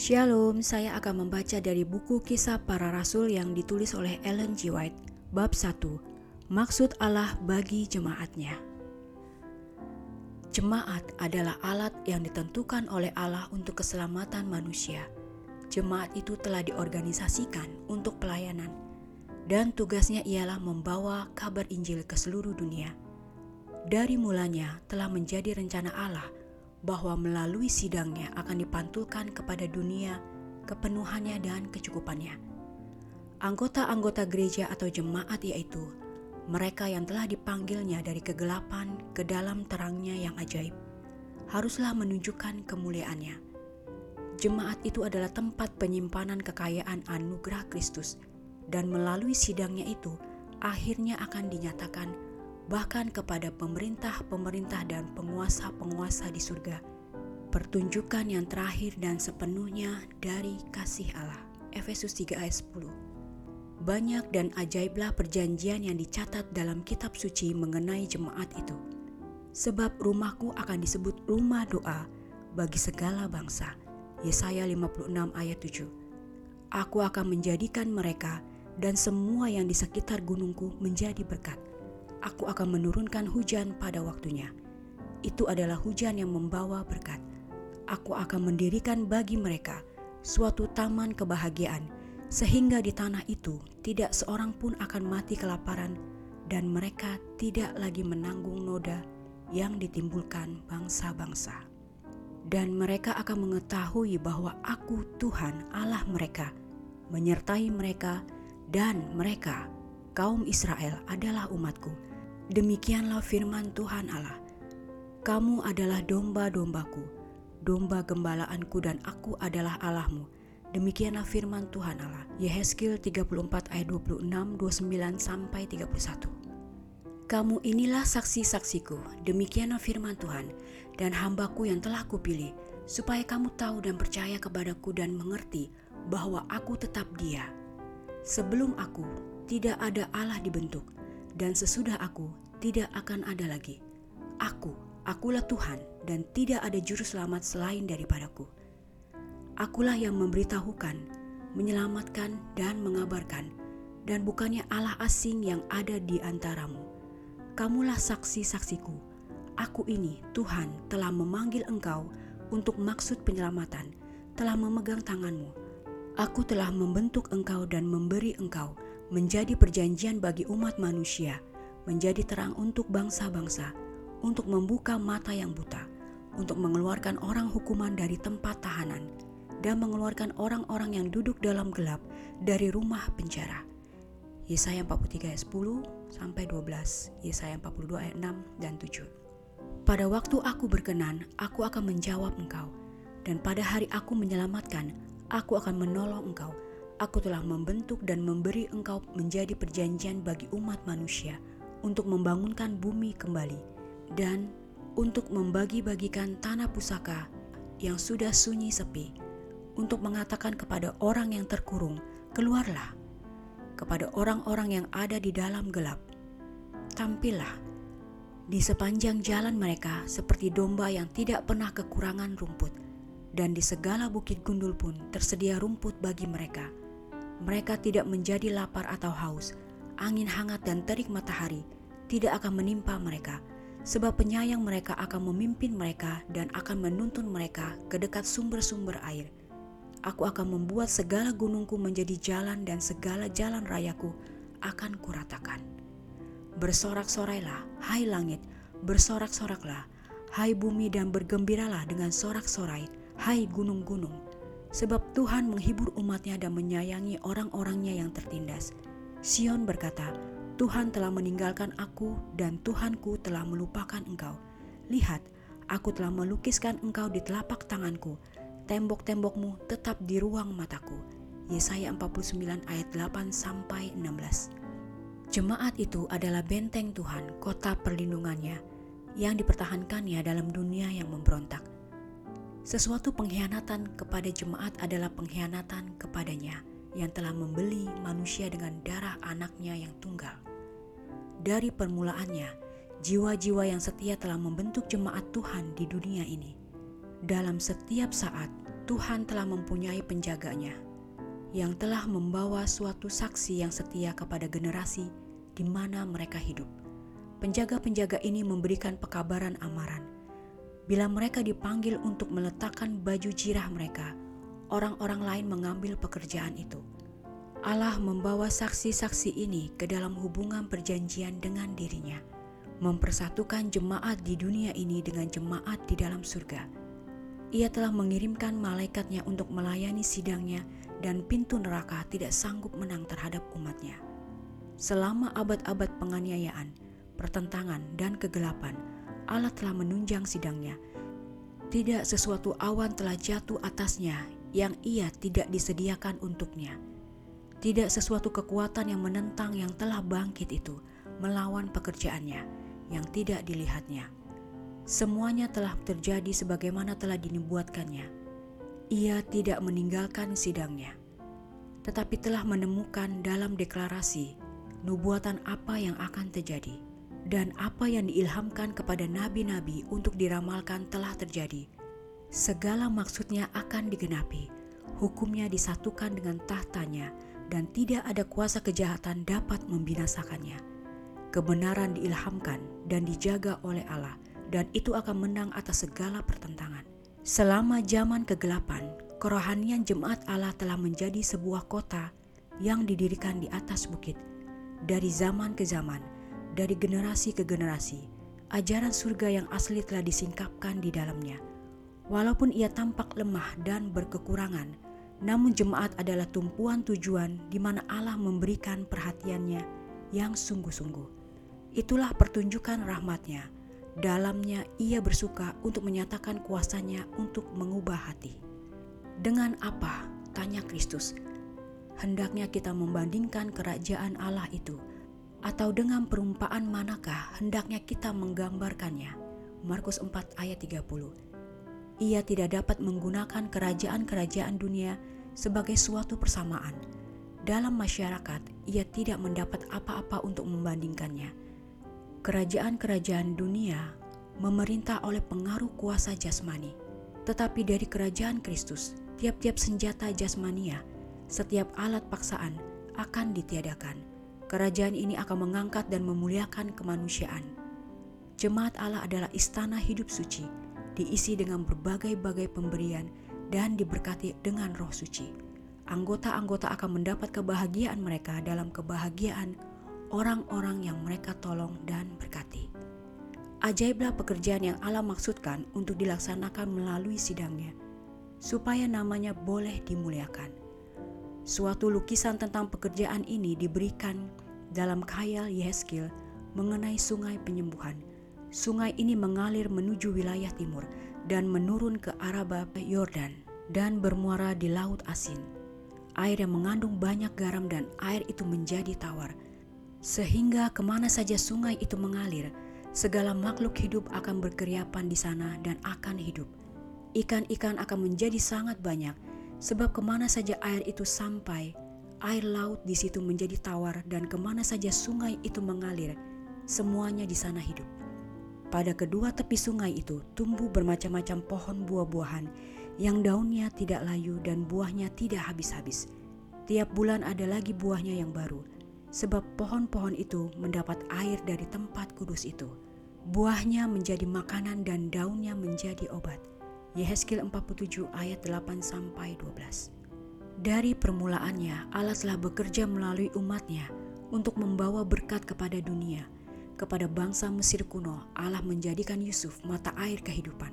Shalom, saya akan membaca dari buku Kisah Para Rasul yang ditulis oleh Ellen G. White, bab 1, Maksud Allah bagi jemaatnya. Jemaat adalah alat yang ditentukan oleh Allah untuk keselamatan manusia. Jemaat itu telah diorganisasikan untuk pelayanan, dan tugasnya ialah membawa kabar Injil ke seluruh dunia. Dari mulanya telah menjadi rencana Allah – bahwa melalui sidangnya akan dipantulkan kepada dunia kepenuhannya dan kecukupannya. Anggota-anggota gereja atau jemaat yaitu mereka yang telah dipanggilnya dari kegelapan ke dalam terangnya yang ajaib, haruslah menunjukkan kemuliaannya. Jemaat itu adalah tempat penyimpanan kekayaan anugerah Kristus dan melalui sidangnya itu akhirnya akan dinyatakan bahkan kepada pemerintah-pemerintah dan penguasa-penguasa di surga. Pertunjukan yang terakhir dan sepenuhnya dari kasih Allah. Efesus 3 ayat 10. Banyak dan ajaiblah perjanjian yang dicatat dalam kitab suci mengenai jemaat itu. Sebab rumahku akan disebut rumah doa bagi segala bangsa. Yesaya 56 ayat 7. Aku akan menjadikan mereka dan semua yang di sekitar gunungku menjadi berkat aku akan menurunkan hujan pada waktunya. Itu adalah hujan yang membawa berkat. Aku akan mendirikan bagi mereka suatu taman kebahagiaan, sehingga di tanah itu tidak seorang pun akan mati kelaparan, dan mereka tidak lagi menanggung noda yang ditimbulkan bangsa-bangsa. Dan mereka akan mengetahui bahwa Aku, Tuhan Allah mereka, menyertai mereka, dan mereka, kaum Israel, adalah umatku Demikianlah firman Tuhan Allah. Kamu adalah domba-dombaku, domba gembalaanku dan aku adalah Allahmu. Demikianlah firman Tuhan Allah. Yehezkiel 34 ayat 26, 29 sampai 31. Kamu inilah saksi-saksiku, demikianlah firman Tuhan, dan hambaku yang telah kupilih, supaya kamu tahu dan percaya kepadaku dan mengerti bahwa aku tetap dia. Sebelum aku, tidak ada Allah dibentuk, dan sesudah aku tidak akan ada lagi. Aku, akulah Tuhan, dan tidak ada juru selamat selain daripadaku. Akulah yang memberitahukan, menyelamatkan, dan mengabarkan, dan bukannya Allah asing yang ada di antaramu. Kamulah saksi-saksiku. Aku ini, Tuhan, telah memanggil engkau untuk maksud penyelamatan, telah memegang tanganmu. Aku telah membentuk engkau dan memberi engkau menjadi perjanjian bagi umat manusia, menjadi terang untuk bangsa-bangsa, untuk membuka mata yang buta, untuk mengeluarkan orang hukuman dari tempat tahanan, dan mengeluarkan orang-orang yang duduk dalam gelap dari rumah penjara. Yesaya 43 ayat 10 sampai 12, Yesaya 42 ayat 6 dan 7. Pada waktu aku berkenan, aku akan menjawab engkau, dan pada hari aku menyelamatkan, aku akan menolong engkau Aku telah membentuk dan memberi engkau menjadi perjanjian bagi umat manusia untuk membangunkan bumi kembali dan untuk membagi-bagikan tanah pusaka yang sudah sunyi sepi, untuk mengatakan kepada orang yang terkurung, "Keluarlah!" kepada orang-orang yang ada di dalam gelap, "Tampillah!" di sepanjang jalan mereka seperti domba yang tidak pernah kekurangan rumput, dan di segala bukit gundul pun tersedia rumput bagi mereka mereka tidak menjadi lapar atau haus. Angin hangat dan terik matahari tidak akan menimpa mereka, sebab penyayang mereka akan memimpin mereka dan akan menuntun mereka ke dekat sumber-sumber air. Aku akan membuat segala gunungku menjadi jalan dan segala jalan rayaku akan kuratakan. Bersorak-sorailah, hai langit, bersorak-soraklah, hai bumi dan bergembiralah dengan sorak-sorai, hai gunung-gunung Sebab Tuhan menghibur umatnya dan menyayangi orang-orangnya yang tertindas. Sion berkata, Tuhan telah meninggalkan aku dan Tuhanku telah melupakan engkau. Lihat, aku telah melukiskan engkau di telapak tanganku. Tembok-tembokmu tetap di ruang mataku. Yesaya 49 ayat 8 sampai 16. Jemaat itu adalah benteng Tuhan, kota perlindungannya, yang dipertahankannya dalam dunia yang memberontak. Sesuatu pengkhianatan kepada jemaat adalah pengkhianatan kepadanya yang telah membeli manusia dengan darah anaknya yang tunggal. Dari permulaannya, jiwa-jiwa yang setia telah membentuk jemaat Tuhan di dunia ini. Dalam setiap saat, Tuhan telah mempunyai penjaganya yang telah membawa suatu saksi yang setia kepada generasi di mana mereka hidup. Penjaga-penjaga ini memberikan pekabaran amaran. Bila mereka dipanggil untuk meletakkan baju jirah mereka, orang-orang lain mengambil pekerjaan itu. Allah membawa saksi-saksi ini ke dalam hubungan perjanjian dengan dirinya mempersatukan jemaat di dunia ini dengan jemaat di dalam surga. Ia telah mengirimkan malaikatnya untuk melayani sidangnya dan pintu neraka tidak sanggup menang terhadap umatnya. Selama abad-abad penganiayaan, pertentangan, dan kegelapan, Allah telah menunjang sidangnya. Tidak sesuatu awan telah jatuh atasnya yang ia tidak disediakan untuknya. Tidak sesuatu kekuatan yang menentang yang telah bangkit itu melawan pekerjaannya yang tidak dilihatnya. Semuanya telah terjadi sebagaimana telah dinubuatkannya. Ia tidak meninggalkan sidangnya, tetapi telah menemukan dalam deklarasi nubuatan apa yang akan terjadi dan apa yang diilhamkan kepada nabi-nabi untuk diramalkan telah terjadi. Segala maksudnya akan digenapi, hukumnya disatukan dengan tahtanya, dan tidak ada kuasa kejahatan dapat membinasakannya Kebenaran diilhamkan dan dijaga oleh Allah dan itu akan menang atas segala pertentangan. Selama zaman kegelapan, kerohanian jemaat Allah telah menjadi sebuah kota yang didirikan di atas bukit. Dari zaman ke zaman, dari generasi ke generasi, ajaran surga yang asli telah disingkapkan di dalamnya. Walaupun ia tampak lemah dan berkekurangan, namun jemaat adalah tumpuan tujuan di mana Allah memberikan perhatiannya yang sungguh-sungguh. Itulah pertunjukan rahmatnya. Dalamnya ia bersuka untuk menyatakan kuasanya untuk mengubah hati. Dengan apa? Tanya Kristus. Hendaknya kita membandingkan kerajaan Allah itu. Atau dengan perumpaan manakah hendaknya kita menggambarkannya? Markus 4 ayat 30. Ia tidak dapat menggunakan kerajaan-kerajaan dunia sebagai suatu persamaan. Dalam masyarakat, ia tidak mendapat apa-apa untuk membandingkannya Kerajaan-kerajaan dunia memerintah oleh pengaruh kuasa jasmani, tetapi dari kerajaan Kristus, tiap-tiap senjata jasmania, setiap alat paksaan akan ditiadakan. Kerajaan ini akan mengangkat dan memuliakan kemanusiaan. Jemaat Allah adalah istana hidup suci, diisi dengan berbagai-bagai pemberian dan diberkati dengan roh suci. Anggota-anggota akan mendapat kebahagiaan mereka dalam kebahagiaan orang-orang yang mereka tolong dan berkati. Ajaiblah pekerjaan yang Allah maksudkan untuk dilaksanakan melalui sidangnya, supaya namanya boleh dimuliakan. Suatu lukisan tentang pekerjaan ini diberikan dalam khayal Yehezkiel mengenai sungai penyembuhan. Sungai ini mengalir menuju wilayah timur dan menurun ke Araba Yordan dan bermuara di Laut Asin. Air yang mengandung banyak garam dan air itu menjadi tawar sehingga ke mana saja sungai itu mengalir, segala makhluk hidup akan berkeriapan di sana dan akan hidup. Ikan-ikan akan menjadi sangat banyak, sebab ke mana saja air itu sampai, air laut di situ menjadi tawar dan ke mana saja sungai itu mengalir, semuanya di sana hidup. Pada kedua tepi sungai itu tumbuh bermacam-macam pohon buah-buahan yang daunnya tidak layu dan buahnya tidak habis-habis. Tiap bulan ada lagi buahnya yang baru sebab pohon-pohon itu mendapat air dari tempat kudus itu. Buahnya menjadi makanan dan daunnya menjadi obat. Yehezkiel 47 ayat 8 sampai 12. Dari permulaannya Allah telah bekerja melalui umatnya untuk membawa berkat kepada dunia. Kepada bangsa Mesir kuno, Allah menjadikan Yusuf mata air kehidupan.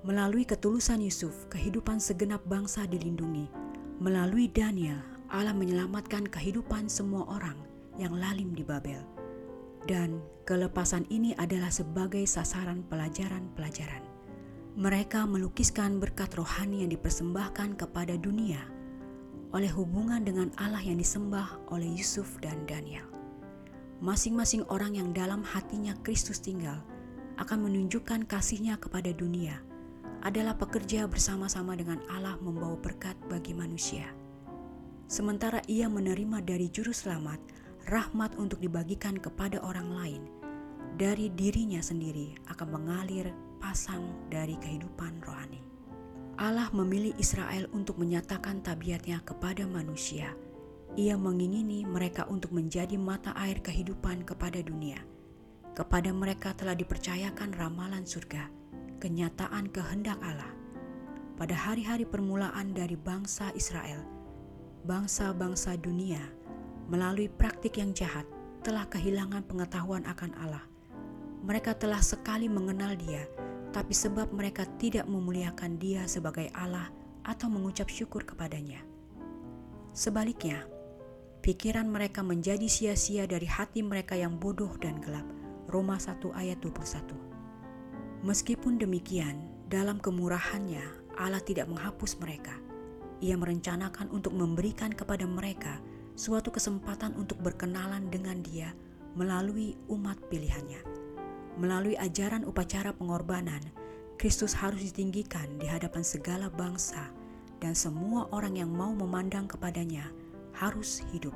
Melalui ketulusan Yusuf, kehidupan segenap bangsa dilindungi. Melalui Daniel, Allah menyelamatkan kehidupan semua orang yang lalim di Babel. Dan kelepasan ini adalah sebagai sasaran pelajaran-pelajaran. Mereka melukiskan berkat rohani yang dipersembahkan kepada dunia oleh hubungan dengan Allah yang disembah oleh Yusuf dan Daniel. Masing-masing orang yang dalam hatinya Kristus tinggal akan menunjukkan kasihnya kepada dunia adalah pekerja bersama-sama dengan Allah membawa berkat bagi manusia sementara ia menerima dari juru selamat rahmat untuk dibagikan kepada orang lain. dari dirinya sendiri akan mengalir pasang dari kehidupan rohani. Allah memilih Israel untuk menyatakan tabiatnya kepada manusia. Ia mengingini mereka untuk menjadi mata air kehidupan kepada dunia. Kepada mereka telah dipercayakan ramalan surga, kenyataan kehendak Allah. Pada hari-hari permulaan dari bangsa Israel, bangsa-bangsa dunia melalui praktik yang jahat telah kehilangan pengetahuan akan Allah. Mereka telah sekali mengenal Dia tapi sebab mereka tidak memuliakan Dia sebagai Allah atau mengucap syukur kepadanya. Sebaliknya, pikiran mereka menjadi sia-sia dari hati mereka yang bodoh dan gelap. Roma 1 ayat 21. Meskipun demikian, dalam kemurahannya Allah tidak menghapus mereka. Ia merencanakan untuk memberikan kepada mereka suatu kesempatan untuk berkenalan dengan Dia melalui umat pilihannya Melalui ajaran upacara pengorbanan, Kristus harus ditinggikan di hadapan segala bangsa, dan semua orang yang mau memandang kepadanya harus hidup.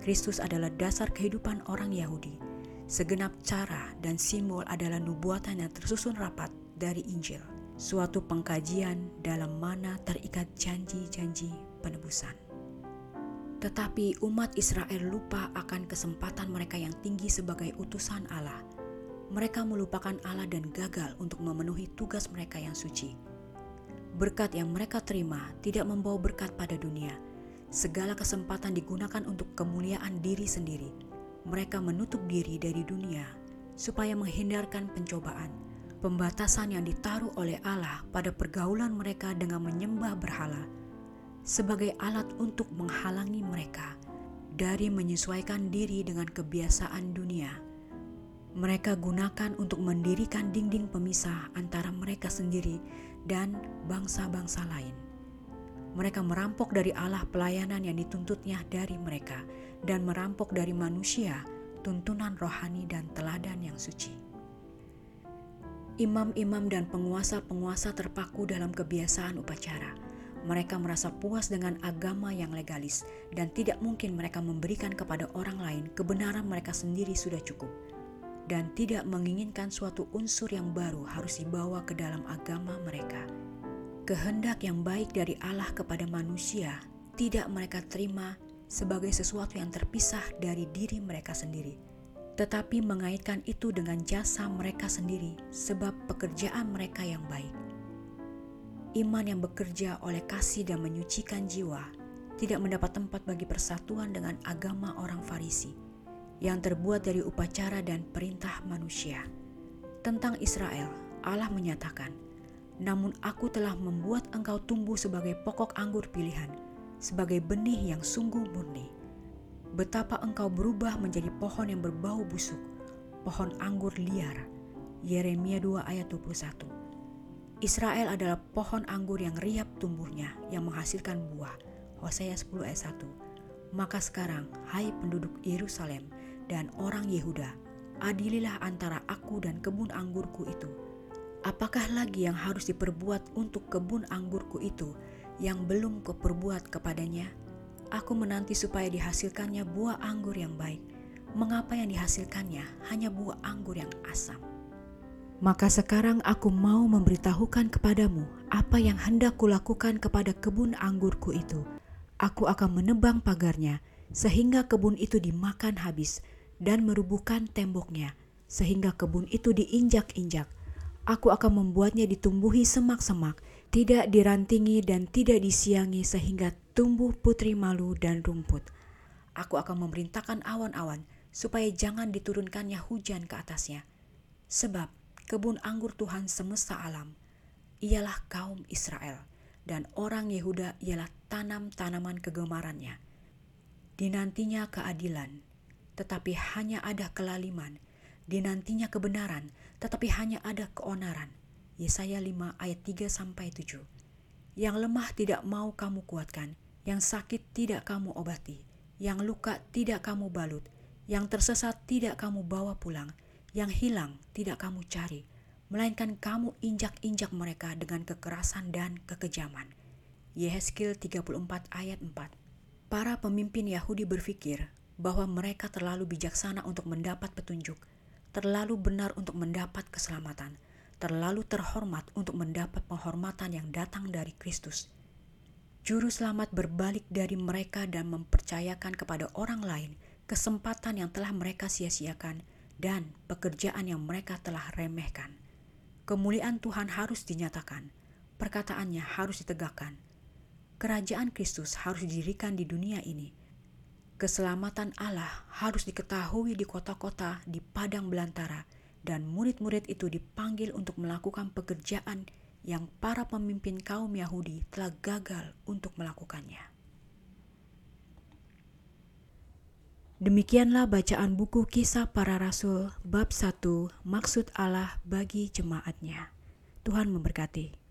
Kristus adalah dasar kehidupan orang Yahudi. Segenap cara dan simbol adalah nubuatan yang tersusun rapat dari Injil, suatu pengkajian dalam mana terikat janji-janji penebusan. Tetapi umat Israel lupa akan kesempatan mereka yang tinggi sebagai utusan Allah – mereka melupakan Allah dan gagal untuk memenuhi tugas mereka yang suci. Berkat yang mereka terima tidak membawa berkat pada dunia. Segala kesempatan digunakan untuk kemuliaan diri sendiri. Mereka menutup diri dari dunia supaya menghindarkan pencobaan, pembatasan yang ditaruh oleh Allah pada pergaulan mereka dengan menyembah berhala sebagai alat untuk menghalangi mereka dari menyesuaikan diri dengan kebiasaan dunia mereka gunakan untuk mendirikan dinding pemisah antara mereka sendiri dan bangsa-bangsa lain. Mereka merampok dari Allah pelayanan yang dituntutnya dari mereka, dan merampok dari manusia tuntunan rohani dan teladan yang suci. Imam-imam dan penguasa-penguasa terpaku dalam kebiasaan upacara. Mereka merasa puas dengan agama yang legalis, dan tidak mungkin mereka memberikan kepada orang lain kebenaran mereka sendiri sudah cukup dan tidak menginginkan suatu unsur yang baru harus dibawa ke dalam agama mereka. Kehendak yang baik dari Allah kepada manusia tidak mereka terima sebagai sesuatu yang terpisah dari diri mereka sendiri, tetapi mengaitkan itu dengan jasa mereka sendiri sebab pekerjaan mereka yang baik. Iman yang bekerja oleh kasih dan menyucikan jiwa tidak mendapat tempat bagi persatuan dengan agama orang Farisi yang terbuat dari upacara dan perintah manusia. Tentang Israel, Allah menyatakan, "Namun aku telah membuat engkau tumbuh sebagai pokok anggur pilihan, sebagai benih yang sungguh murni. Betapa engkau berubah menjadi pohon yang berbau busuk, pohon anggur liar." Yeremia 2 ayat 21. Israel adalah pohon anggur yang riap tumbuhnya, yang menghasilkan buah. Hosea 10 ayat 1. Maka sekarang, hai penduduk Yerusalem, dan orang Yehuda, adililah antara aku dan kebun anggurku itu. Apakah lagi yang harus diperbuat untuk kebun anggurku itu yang belum kuperbuat kepadanya? Aku menanti supaya dihasilkannya buah anggur yang baik. Mengapa yang dihasilkannya hanya buah anggur yang asam? Maka sekarang aku mau memberitahukan kepadamu apa yang hendak kulakukan kepada kebun anggurku itu. Aku akan menebang pagarnya, sehingga kebun itu dimakan habis, dan merubuhkan temboknya, sehingga kebun itu diinjak-injak. Aku akan membuatnya ditumbuhi semak-semak, tidak dirantingi dan tidak disiangi sehingga tumbuh putri malu dan rumput. Aku akan memerintahkan awan-awan supaya jangan diturunkannya hujan ke atasnya. Sebab kebun anggur Tuhan semesta alam ialah kaum Israel dan orang Yehuda ialah tanam-tanaman kegemarannya. Dinantinya keadilan, tetapi hanya ada kelaliman. Dinantinya kebenaran, tetapi hanya ada keonaran. Yesaya 5 ayat 3 sampai 7. Yang lemah tidak mau kamu kuatkan, yang sakit tidak kamu obati, yang luka tidak kamu balut, yang tersesat tidak kamu bawa pulang, yang hilang tidak kamu cari, melainkan kamu injak-injak mereka dengan kekerasan dan kekejaman. Yehezkiel 34 ayat 4 Para pemimpin Yahudi berpikir bahwa mereka terlalu bijaksana untuk mendapat petunjuk, terlalu benar untuk mendapat keselamatan, terlalu terhormat untuk mendapat penghormatan yang datang dari Kristus. Juru selamat berbalik dari mereka dan mempercayakan kepada orang lain kesempatan yang telah mereka sia-siakan dan pekerjaan yang mereka telah remehkan. Kemuliaan Tuhan harus dinyatakan, perkataannya harus ditegakkan. Kerajaan Kristus harus didirikan di dunia ini. Keselamatan Allah harus diketahui di kota-kota, di padang belantara, dan murid-murid itu dipanggil untuk melakukan pekerjaan yang para pemimpin kaum Yahudi telah gagal untuk melakukannya. Demikianlah bacaan buku kisah para rasul bab 1 maksud Allah bagi jemaatnya. Tuhan memberkati.